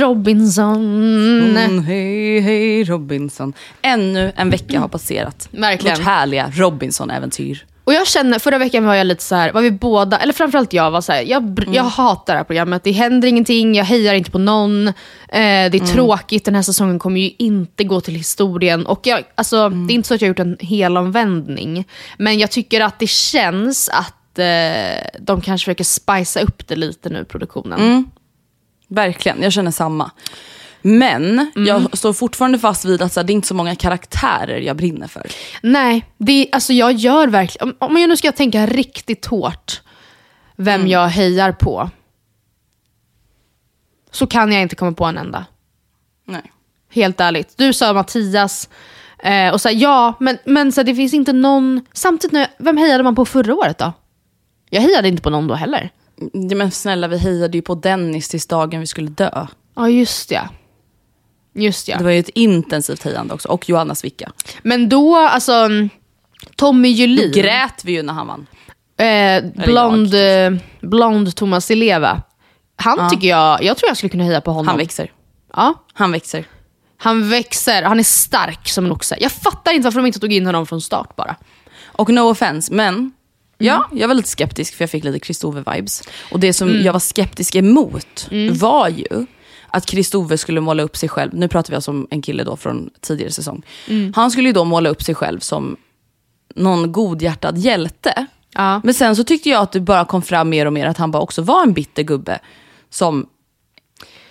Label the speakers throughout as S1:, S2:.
S1: Robinson.
S2: Mm, hej, hej Robinson. Ännu en vecka har passerat.
S1: Verkligen.
S2: Vårt härliga Robinson-äventyr.
S1: Och jag känner, förra veckan var jag lite så här, var vi båda, eller framförallt jag var så här, jag, br- jag hatar det här programmet. Det händer ingenting, jag hejar inte på någon. Eh, det är tråkigt, den här säsongen kommer ju inte gå till historien. Och jag, alltså, Det är inte så att jag har gjort en helomvändning. Men jag tycker att det känns att eh, de kanske försöker spicea upp det lite nu, produktionen.
S2: Verkligen, jag känner samma. Men jag står fortfarande fast vid att så här, det är inte så många karaktärer jag brinner för.
S1: Nej, det, alltså jag gör verkligen... Om, jag nu ska tänka riktigt hårt vem jag hejar på, så kan jag inte komma på en enda.
S2: Nej.
S1: Helt ärligt. Du sa Mattias, eh, och så här, ja, men, men så här, det finns inte någon... Samtidigt, när, vem hejade man på förra året då? Jag hejade inte på någon då heller.
S2: Ja, men snälla, vi hejade ju på Dennis tills dagen vi skulle dö.
S1: Ja, just ja. Just ja.
S2: Det var ju ett intensivt hejande också. Och Johanna Svicka.
S1: Men då, alltså, Tommy
S2: Då
S1: Julin.
S2: grät vi ju när han vann.
S1: Eh, blond, eh, blond Thomas Di Leva. Han tycker jag, jag tror jag skulle kunna heja på honom.
S2: Han växer.
S1: Ja,
S2: Han växer.
S1: han växer, han är stark som en oxe. Jag fattar inte varför de inte tog in honom från start bara.
S2: Och no offense, men ja, jag var lite skeptisk för jag fick lite Kristove-vibes. Och det som jag var skeptisk emot var ju att Kristove skulle måla upp sig själv, nu pratar vi alltså om en kille då från tidigare säsong. Han skulle ju då måla upp sig själv som någon godhjärtad hjälte.
S1: Ja.
S2: Men sen så tyckte jag att det bara kom fram mer och mer att han bara också var en bitter gubbe. Som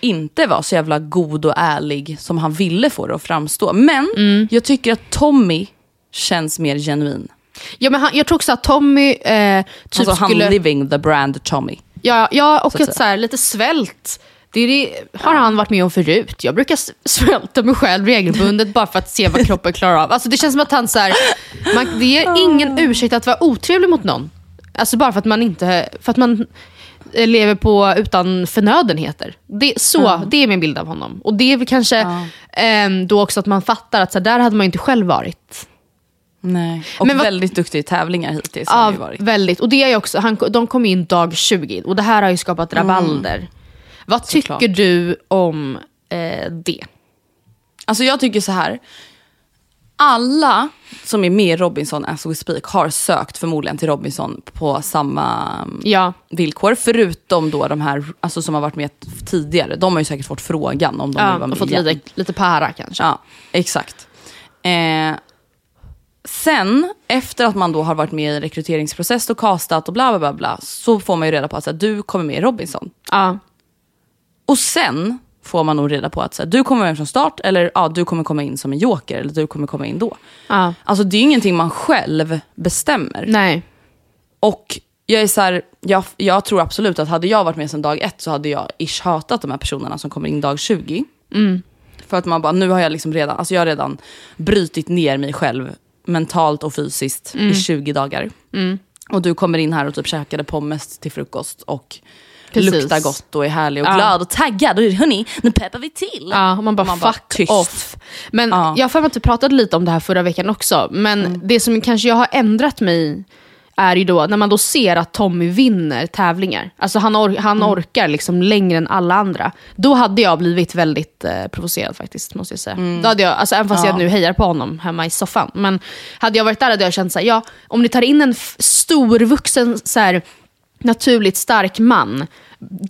S2: inte var så jävla god och ärlig som han ville få det att framstå. Men jag tycker att Tommy känns mer genuin.
S1: Ja, men han, jag tror också att Tommy eh, typ
S2: alltså
S1: skulle...
S2: han living the brand Tommy.
S1: Ja, ja och
S2: så att
S1: så här, lite svält. Det, det har han varit med om förut. Jag brukar svälta mig själv regelbundet bara för att se vad kroppen klarar av. Alltså, det känns som att han så här, man, det är ingen ursäkt att vara otrevlig mot någon. Alltså bara för att man inte för att man eh, lever på utan förnödenheter. Det, så, det är min bild av honom. Och det är väl kanske ehm, då också att man fattar att så här, där hade man inte själv varit.
S2: Nej. Och
S1: Men vad-
S2: väldigt duktig i tävlingar hittills.
S1: Ja,
S2: ju varit.
S1: väldigt. Och det är också, han, de kom in dag 20 och det här har ju skapat rabalder. Vad tycker
S2: Såklart.
S1: du om eh, det?
S2: Alltså jag tycker så här. alla som är med i Robinson as we speak har sökt förmodligen till Robinson på samma mm,
S1: Ja.
S2: villkor. Förutom då de här alltså, som har varit med tidigare. De har ju säkert fått frågan om de vill
S1: Ja,
S2: vara
S1: och
S2: med
S1: fått
S2: igen.
S1: lite, lite para kanske.
S2: Ja, exakt. Eh, sen, efter att man då har varit med i en rekryteringsprocess och castat och bla bla bla, bla så får man ju reda på att så här, du kommer med i Robinson.
S1: Ja.
S2: Och sen får man nog reda på att så här, du kommer med från start eller ja, du kommer komma in som en joker eller du kommer komma in då.
S1: Ja.
S2: Alltså det är ingenting man själv bestämmer.
S1: Nej.
S2: Och jag är så här, jag, jag tror absolut att hade jag varit med sedan dag ett så hade jag ish hatat de här personerna som kommer in dag 20. För att man bara, nu har jag liksom redan, alltså jag har redan brutit ner mig själv mentalt och fysiskt i 20 dagar. Och du kommer in här och typ käkade pommes till frukost och
S1: Precis.
S2: luktar gott och är härlig och
S1: Ja.
S2: glad och taggad. Och hörni, nu peppar vi till.
S1: Ja, och man bara
S2: Man bara,
S1: fuck
S2: tyst.
S1: off. Men
S2: Ja.
S1: jag har för mig att du pratade lite om det här förra veckan också. Men det som kanske jag har ändrat mig är ju då när man då ser att Tommy vinner tävlingar. Alltså han, or- han orkar liksom längre än alla andra. Då hade jag blivit väldigt eh, provocerad faktiskt, måste jag säga. Då hade jag, alltså, även fast jag nu hejar på honom hemma i soffan. Men hade jag varit där hade jag känt såhär, ja, om ni tar in en storvuxen, så här, naturligt stark man,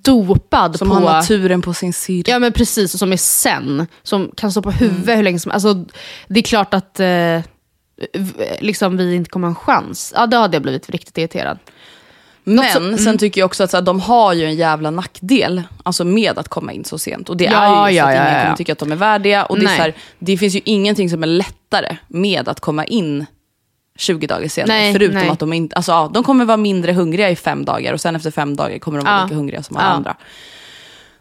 S1: dopad
S2: Som
S1: på...
S2: har naturen på sin sida.
S1: Ja men precis, och som är sen. Som kan stå på huvudet hur länge som Alltså Det är klart att eh, liksom, vi inte kommer ha en chans. Ja, då hade jag blivit riktigt irriterad.
S2: Men
S1: som-
S2: sen tycker jag också att så här, de har ju en jävla nackdel alltså med att komma in så sent. Och det
S1: Ja,
S2: är ju just
S1: ja,
S2: att
S1: ja,
S2: ingen kommer tycka att de är värdiga. Och det, är här, det finns ju ingenting som är lättare med att komma in 20 dagar senare.
S1: Nej,
S2: förutom
S1: nej.
S2: att de inte, alltså, ja, de kommer vara mindre hungriga i fem dagar och sen efter fem dagar kommer de vara lika hungriga som alla andra.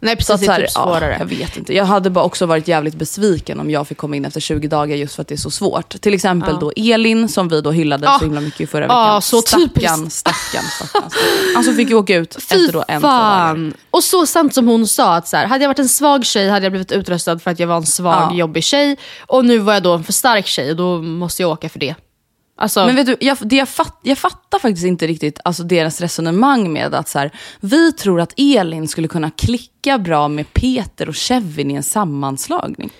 S1: Nej
S2: Så
S1: precis,
S2: att,
S1: det
S2: så
S1: är
S2: här,
S1: typ svårare.
S2: ja, jag vet inte. Jag hade bara också varit jävligt besviken om jag fick komma in efter 20 dagar just för att det är så svårt. Till exempel då Elin som vi då hyllade
S1: Ja.
S2: så himla mycket i förra
S1: Ja,
S2: veckan.
S1: så
S2: stackarn, stackarn, stackarn, stackarn. Alltså fick ju åka ut
S1: Fy
S2: efter då en, två dagar.
S1: fan! Och så sant som hon sa, att så här, hade jag varit en svag tjej hade jag blivit utröstad för att jag var en svag,
S2: Ja.
S1: jobbig tjej. Och nu var jag då en för stark tjej och då måste jag åka för det. Alltså,
S2: Men vet du, jag, det jag, fatt, jag fattar faktiskt inte riktigt alltså deras resonemang med att så här, vi tror att Elin skulle kunna klicka bra med Peter och Kevin i en sammanslagning.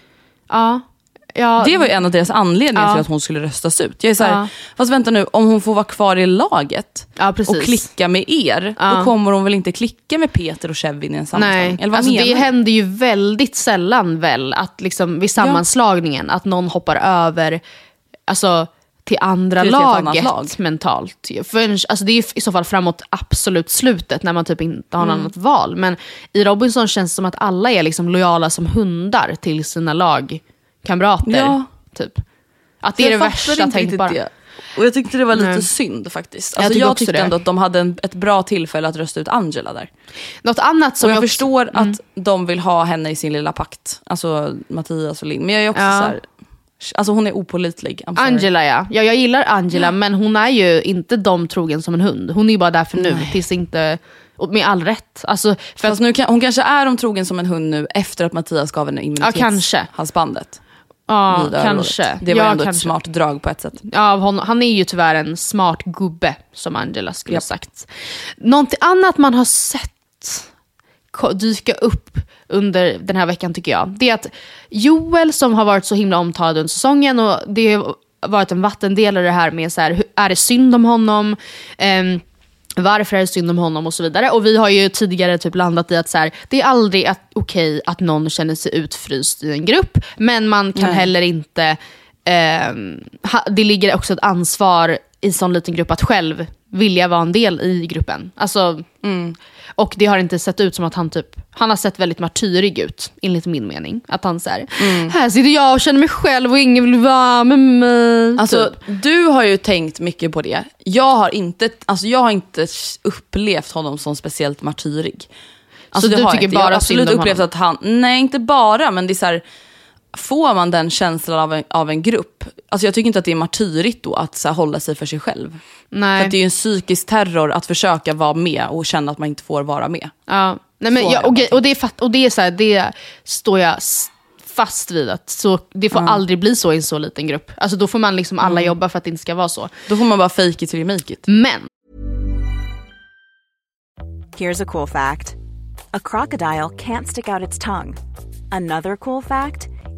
S1: ja. Ja,
S2: Det var ju en av deras anledningar
S1: Ja.
S2: till att hon skulle röstas ut. Jag är så här,
S1: Ja.
S2: fast vänta nu, om hon får vara kvar i laget
S1: Ja,
S2: och klicka med er, då kommer hon väl inte klicka med Peter och Kevin i en sammanslagning?
S1: Nej,
S2: Eller vad
S1: alltså
S2: menar
S1: det händer ju väldigt sällan väl, att liksom vid sammanslagningen, att någon hoppar över alltså, till andra
S2: Till
S1: laget
S2: lag.
S1: mentalt. För, alltså, det är ju i så fall framåt absolut slutet, när man typ inte har något
S2: Mm.
S1: annat val. Men i Robinson känns det som att alla är liksom lojala som hundar till sina lagkamrater.
S2: Ja.
S1: Typ. Att det är det
S2: Jag
S1: värsta tänkbara.
S2: det. Och jag tyckte det var lite
S1: Nej.
S2: synd faktiskt.
S1: Jag
S2: Alltså, jag,
S1: också
S2: tyckte
S1: det.
S2: ändå att de hade en, ett bra tillfälle att rösta ut Angela där.
S1: Något annat som
S2: Och jag
S1: också-
S2: förstår
S1: Mm.
S2: att de vill ha henne i sin lilla pakt. Alltså Mattias och Linn. Men jag är också
S1: Ja.
S2: så här, alltså hon är opolitlig.
S1: Angela ja. ja, jag gillar Angela men hon är ju inte dom trogen som en hund. Hon är ju bara där för nu, tills inte, med all rätt. Alltså, för
S2: Fast nu hon kanske är om trogen som en hund nu efter att Mattias gav henne
S1: Ja, kanske.
S2: immunitetshalsbandet.
S1: ja,
S2: vid öronet.
S1: kanske.
S2: Det var
S1: ja,
S2: ändå
S1: kanske.
S2: ett smart drag på ett sätt.
S1: Ja, hon, han är ju tyvärr en smart gubbe, som Angela skulle ha sagt. Någonting annat man har sett dyka upp under den här veckan tycker jag, det är att Joel som har varit så himla omtalad under säsongen och det har varit en vattendelare det här med så här, är det synd om honom? Ehm, varför är det synd om honom och så vidare. Och vi har ju tidigare typ landat i att så här, det är aldrig okej att någon känner sig utfryst i en grupp, men man kan
S2: Nej.
S1: heller inte ha, det ligger också ett ansvar i sån liten grupp att själv vilja vara en del i gruppen. Alltså, Och det har inte sett ut som att han typ, han har sett väldigt martyrig ut, enligt min mening. Att han säger här sitter jag och känner mig själv och ingen vill vara med mig.
S2: Alltså,
S1: typ.
S2: du har ju tänkt mycket på det. Jag har inte, alltså, jag har inte upplevt honom som speciellt martyrig. Alltså,
S1: Så du tycker
S2: jag inte. Jag har
S1: bara
S2: absolut upplevt
S1: honom?
S2: att han, nej inte bara, men det är så här, får man den känslan av en, av en grupp, alltså jag tycker inte att det är martyrigt då att så här, hålla sig för sig själv. För
S1: Nej.
S2: att det är ju en psykisk terror att försöka vara med och känna att man inte får vara med.
S1: Ja. Nej, men, ja, och, och, det är fatt, och det är så här, det står jag fast vid. Att så, det får aldrig bli så i en så liten grupp. Alltså, då får man liksom alla jobba för att det inte ska vara så.
S2: Då får man bara fake it till you make it.
S1: Men
S3: Here's a cool fact a crocodile can't stick out its tongue. Another cool fact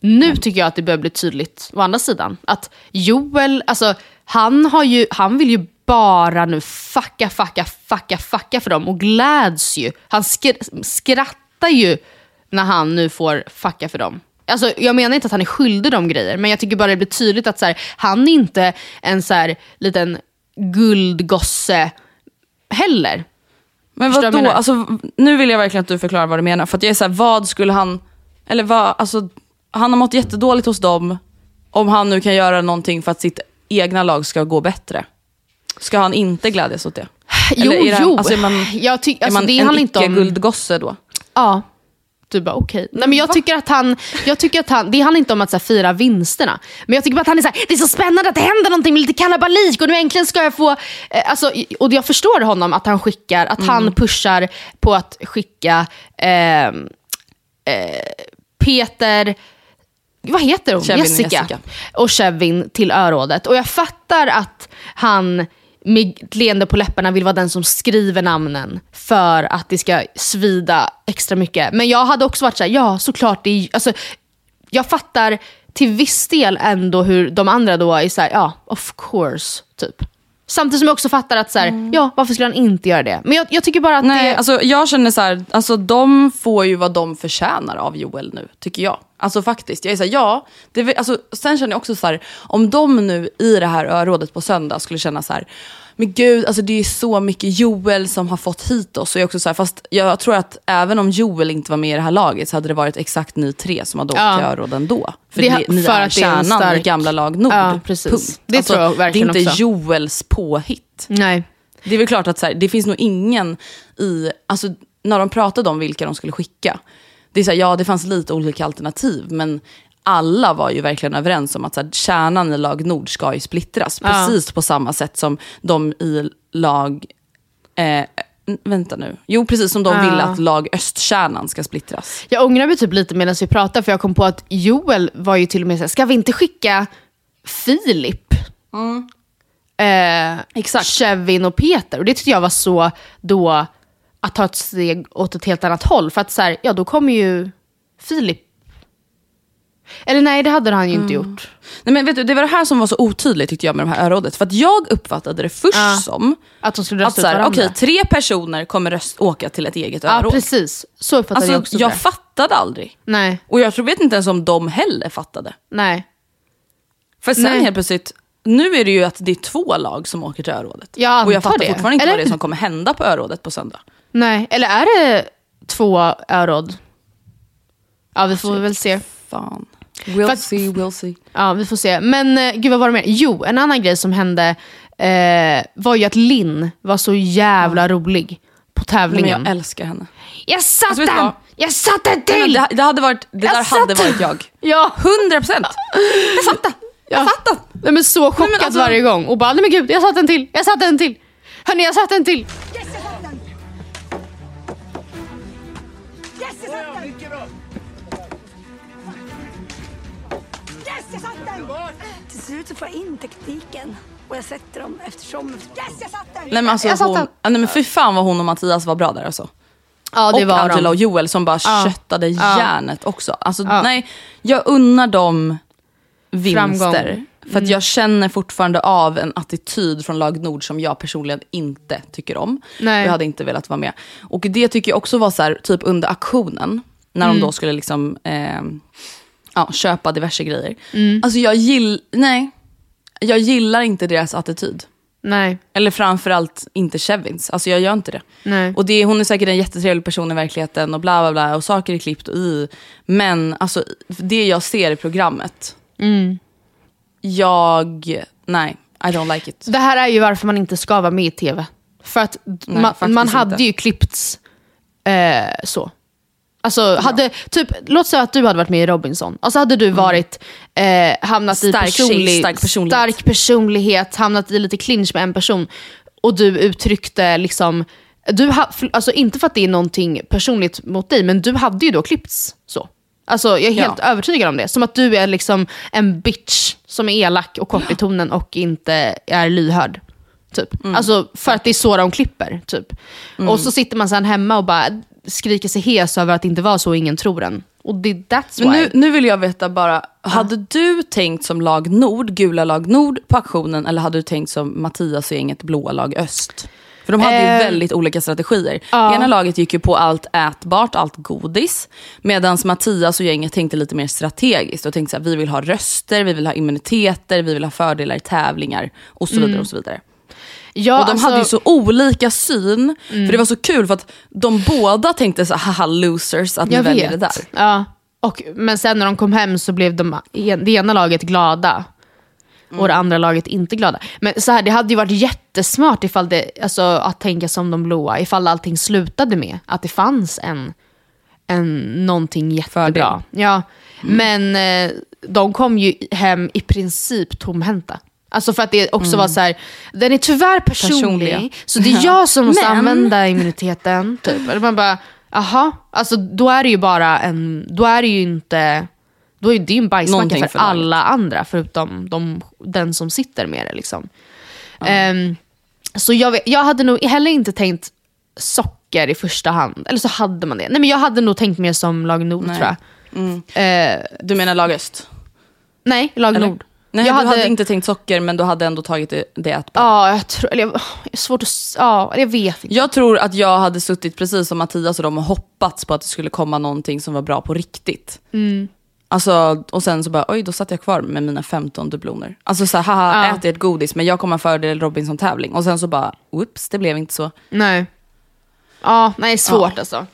S1: Nu tycker jag att det börjar bli tydligt, å andra sidan, att Joel, alltså han, har ju, han vill ju bara nu fucka, fucka, fucka, fucka för dem och gläds ju. Han skr- skrattar ju när han nu får fucka för dem. Alltså, jag menar inte att han är skyldig dem grejer, men jag tycker bara det blir tydligt att så här, han är inte en så här, liten guldgosse heller.
S2: Men
S1: Förstår du vad jag
S2: vad då?
S1: menar?
S2: Alltså, nu vill jag verkligen att du förklarar vad du menar. För att jag är så här, vad skulle han... Eller vad, alltså, han har mått jättedåligt hos dem. Om han nu kan göra någonting för att sitt egna lag ska gå bättre. Ska han inte glädjas åt det?
S1: Jo,
S2: Eller är det-
S1: jo.
S2: Alltså, är man,
S1: jag ty-
S2: är
S1: alltså,
S2: man
S1: det
S2: en
S1: om...
S2: icke-guldgosse då?
S1: Ja. Du bara okej. Nej men jag tycker att han, jag tycker att han, det handlar inte om att så här, fira vinsterna. Men jag tycker bara att han är så här, det är så spännande att det händer någonting med lite kalabalik och nu äntligen ska jag få, eh, alltså, och jag förstår honom att han skickar, att han pushar på att skicka ehm, eh, Peter, vad heter hon?
S2: Kevin och
S1: Jessica.
S2: Jessica.
S1: Och Kevin till örådet. Och jag fattar att han med ett leende på läpparna vill vara den som skriver namnen för att det ska svida extra mycket. Men jag hade också varit så här, ja såklart, det är, alltså, jag fattar till viss del ändå hur de andra då är så här, ja of course, typ. Samtidigt som jag också fattar att så här, ja varför skulle han inte göra det? Men jag, jag tycker bara att
S2: Nej,
S1: det...
S2: alltså, jag känner så här, alltså, de får ju vad de förtjänar av Joel nu, tycker jag. Alltså faktiskt, jag är så här, ja. Det, alltså, sen känner jag också så här, om de nu i det här örådet på söndag skulle känna så här, men gud, alltså det är så mycket Joel som har fått hit oss. Och jag, är också så här, fast jag tror att även om Joel inte var med i det här laget så hade det varit exakt ni tre som hade åkt
S1: Ja.
S2: till öråd ändå. För
S1: Det-
S2: ni
S1: för
S2: är
S1: att det är
S2: kärnan i
S1: stark-
S2: gamla lag Nord.
S1: Ja, precis.
S2: Punkt.
S1: Det tror jag verkligen
S2: Det är inte
S1: också.
S2: Joels påhitt.
S1: Nej.
S2: Det är väl klart att så här, det finns nog ingen i, alltså när de pratade om vilka de skulle skicka. Det är så här, ja det fanns lite olika alternativ men alla var ju verkligen överens om att så här, kärnan i lag Nord ska ju splittras.
S1: Ja.
S2: Precis på samma sätt som de i lag, eh, vänta nu, jo precis som de
S1: Ja.
S2: ville att lag Östkärnan ska splittras.
S1: Jag ångrar mig typ lite medan vi pratar för jag kom på att Joel var ju till och med såhär, ska vi inte skicka Filip? Eh,
S2: Exakt.
S1: Kevin och Peter. Och det tyckte jag var så då att ta ett steg åt ett helt annat håll. För att så här, ja då kommer ju Filip. Eller nej, det hade han ju inte gjort.
S2: Nej, men vet du, det var det här som var så otydligt tyckte jag med de här örådet. För att jag uppfattade det först
S1: Ja.
S2: som
S1: Att de skulle
S2: att
S1: rösta
S2: så
S1: ut varandra.
S2: okej, tre personer kommer röst, åka till ett eget
S1: ja,
S2: öråd.
S1: precis. Så uppfattade
S2: Alltså,
S1: jag också
S2: jag
S1: det.
S2: fattade aldrig.
S1: Nej,
S2: Och jag tror, vet inte ens om de heller fattade.
S1: nej.
S2: För sen
S1: Nej.
S2: helt plötsligt, nu är det ju att det är två lag som åker till örådet.
S1: Jag
S2: och jag fattar
S1: det.
S2: fortfarande inte
S1: Eller-
S2: vad det är som kommer hända på örådet på söndag.
S1: Nej, eller är det två öråd? Ja, vi får väl se.
S2: Fan. We'll
S1: att-
S2: see, we'll see.
S1: Ja, vi får se. Men eh, gud vad var det mer? Jo, en annan grej som hände eh, var ju att Linn var så jävla rolig på
S2: Men
S1: tävlingen.
S2: jag älskar henne.
S1: jag satt
S2: Alltså,
S1: den! Jag satt den till!
S2: men det, det, hade varit, det
S1: Jag
S2: där
S1: satt
S2: hade
S1: den.
S2: varit jag.
S1: Ja,
S2: 100 procent. Jag fattar. Jag
S1: Ja.
S2: fattar.
S1: nej, men så chockad
S2: men alltså-
S1: varje gång. Och bara, nej men gud, jag satt en till, jag satt en till. Hörni, jag satt en till.
S4: Till slut så får jag in tekniken och jag sätter dem eftersom... Yes, jag satt den!
S2: Nej men alltså
S1: Jag satt
S2: hon,
S1: den.
S2: nej, men fy fan vad hon och Mattias var bra där alltså.
S1: Ja, det
S2: och
S1: var
S2: Angela
S1: de.
S2: och Joel som bara
S1: Ja.
S2: köttade
S1: Ja.
S2: järnet också. Alltså
S1: Ja.
S2: nej, jag unnar dem vinster.
S1: Framgång.
S2: För att jag känner fortfarande av en attityd från lag Nord som jag personligen inte tycker om.
S1: Nej.
S2: Jag hade inte velat vara med. Och det tycker jag också var så här, typ under auktionen. När de då skulle liksom eh, ja, köpa diverse grejer. Alltså jag gill, nej. Jag gillar inte deras attityd.
S1: Nej.
S2: Eller framförallt inte Kevins. Alltså jag gör inte det.
S1: Nej.
S2: Och det, hon är säkert en jättetrevlig person i verkligheten och bla bla bla och saker är klippt och i. Men alltså det jag ser i programmet.
S1: Mm.
S2: Jag, nej, I don't like it.
S1: Det här är ju varför man inte ska vara med i tv. För att
S2: Nej,
S1: man, man hade
S2: inte.
S1: ju klippts eh, så. Alltså, hade, typ, låt säga att du hade varit med i Robinson. Alltså hade du varit, eh, hamnat i
S2: Mm. Stark tjej,
S1: personlig,
S2: stark personlighet.
S1: stark personlighet, hamnat i lite clinch med en person och du uttryckte liksom, du ha, alltså inte för att det är någonting personligt mot dig, men du hade ju då klippts så. Alltså jag är helt
S2: Ja.
S1: övertygad om det. Som att du är liksom en bitch som är elak och kort i tonen och inte är lyhörd. Typ.
S2: Mm.
S1: Alltså för att det är så de klipper. Typ. Och så sitter man sen hemma och bara skriker sig hes över att det inte var så och ingen tror en. Och det, that's why.
S2: Men nu, nu vill jag veta bara, hade du tänkt som lag Nord, gula lag Nord på aktionen eller hade du tänkt som Mattias och gänget blåa lag Öst? För de hade ju
S1: Eh,
S2: väldigt olika strategier.
S1: ja.
S2: Ena laget gick ju på allt ätbart, allt godis. Medan Mattias och gänget tänkte lite mer strategiskt och tänkte så här, vi vill ha röster, vi vill ha immuniteter, vi vill ha fördelar i tävlingar och så vidare. och så vidare.
S1: Ja,
S2: Och de
S1: alltså,
S2: hade ju så olika syn. För det var så kul för att de båda tänkte så haha losers att ni väljer det där.
S1: Ja. Och, men sen när de kom hem så blev de, det ena laget glada. Och det andra laget inte glada. Men så här, det hade ju varit jättesmart ifall det, alltså, att tänka som de blåa, ifall allting slutade med att det fanns en, en någonting jättebra. Ja. Men eh, de kom ju hem i princip tomhänta. Alltså för att det också var så här, den är tyvärr personlig,
S2: Personliga.
S1: så det är jag som måste
S2: Men-
S1: använda immuniteten. Typ. Eller man bara, aha, alltså då är det ju bara en, då är det ju inte, då är det ju en bajsmacka för,
S2: för
S1: alla andra förutom de, den som sitter med det. Liksom. Ehm, så jag, jag hade nog heller inte tänkt socker i första hand. Eller så hade man det. Nej men jag hade nog tänkt mer som lag Nord tror jag. Eh,
S2: Du menar lag Öst?
S1: nej, lag
S2: Eller?
S1: Nord.
S2: Nej,
S1: jag
S2: du hade... inte tänkt socker men du hade ändå tagit det, det ätbart.
S1: Ja, jag tror, eller jag, svårt att, ja, jag vet inte.
S2: Jag tror att jag hade suttit precis som Mattias och de och hoppats på att det skulle komma någonting som var bra på riktigt.
S1: Mm.
S2: Alltså, och sen så bara, oj då satt jag kvar med mina 15 dubloner. Alltså så här, haha,
S1: Ja.
S2: ät ett godis men jag kommer ha fördel Robinson-tävling. Och sen så bara, whoops, det blev inte så.
S1: Nej. Ja, nej svårt alltså.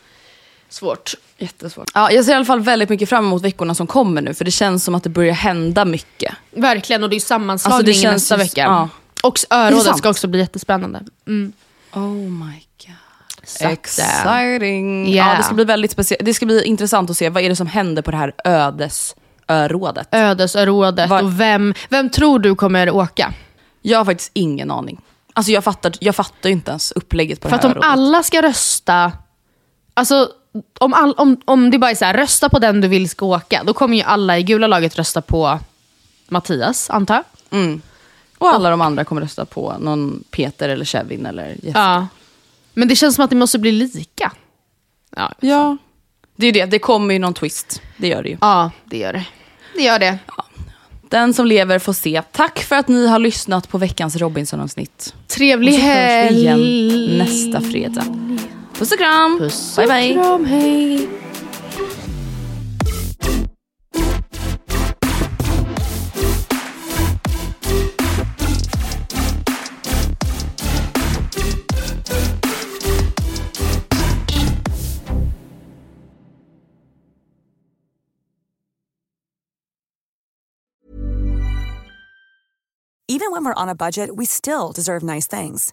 S1: Svårt.
S2: Jättesvårt. Ja, jag ser i alla fall väldigt mycket fram emot veckorna som kommer nu. För det känns som att det börjar hända mycket.
S1: Verkligen, och det är sammanslagning
S2: Alltså, det känns
S1: nästa
S2: ju-
S1: vecka.
S2: ja.
S1: Och örådet ska också bli jättespännande. Mm.
S2: Oh my god.
S1: Att,
S2: Exciting.
S1: yeah.
S2: Ja, det ska bli väldigt speciellt. Det ska bli intressant att se vad är det som händer på det här ödesörådet.
S1: Ödesörådet.
S2: Var-
S1: Och vem, vem tror du kommer åka?
S2: Jag har faktiskt ingen aning. Alltså jag fattar, jag fattar ju inte ens upplägget på
S1: För
S2: det
S1: att
S2: här
S1: om
S2: örådet.
S1: alla ska rösta, alltså om, all, om, om det bara är så här, rösta på den du vill ska åka, då kommer ju alla i gula laget rösta på Mattias, antar jag.
S2: Och alla de andra kommer rösta på någon Peter eller Kevin eller Jessica.
S1: Ja. Men det känns som att det måste bli lika. Ja,
S2: Ja. Det är det, det kommer ju någon twist. Det gör det ju.
S1: ja det gör det. Det gör det.
S2: Den som lever får se. Tack för att ni har lyssnat på veckans Robinson-avsnitt.
S1: Trevlig
S2: Och så hörs vi igen
S1: helg.
S2: nästa fredag. Puss och kram!
S1: Puss
S2: bye bye!
S1: kram, hej.
S5: Even when we're on a budget, we still deserve nice things.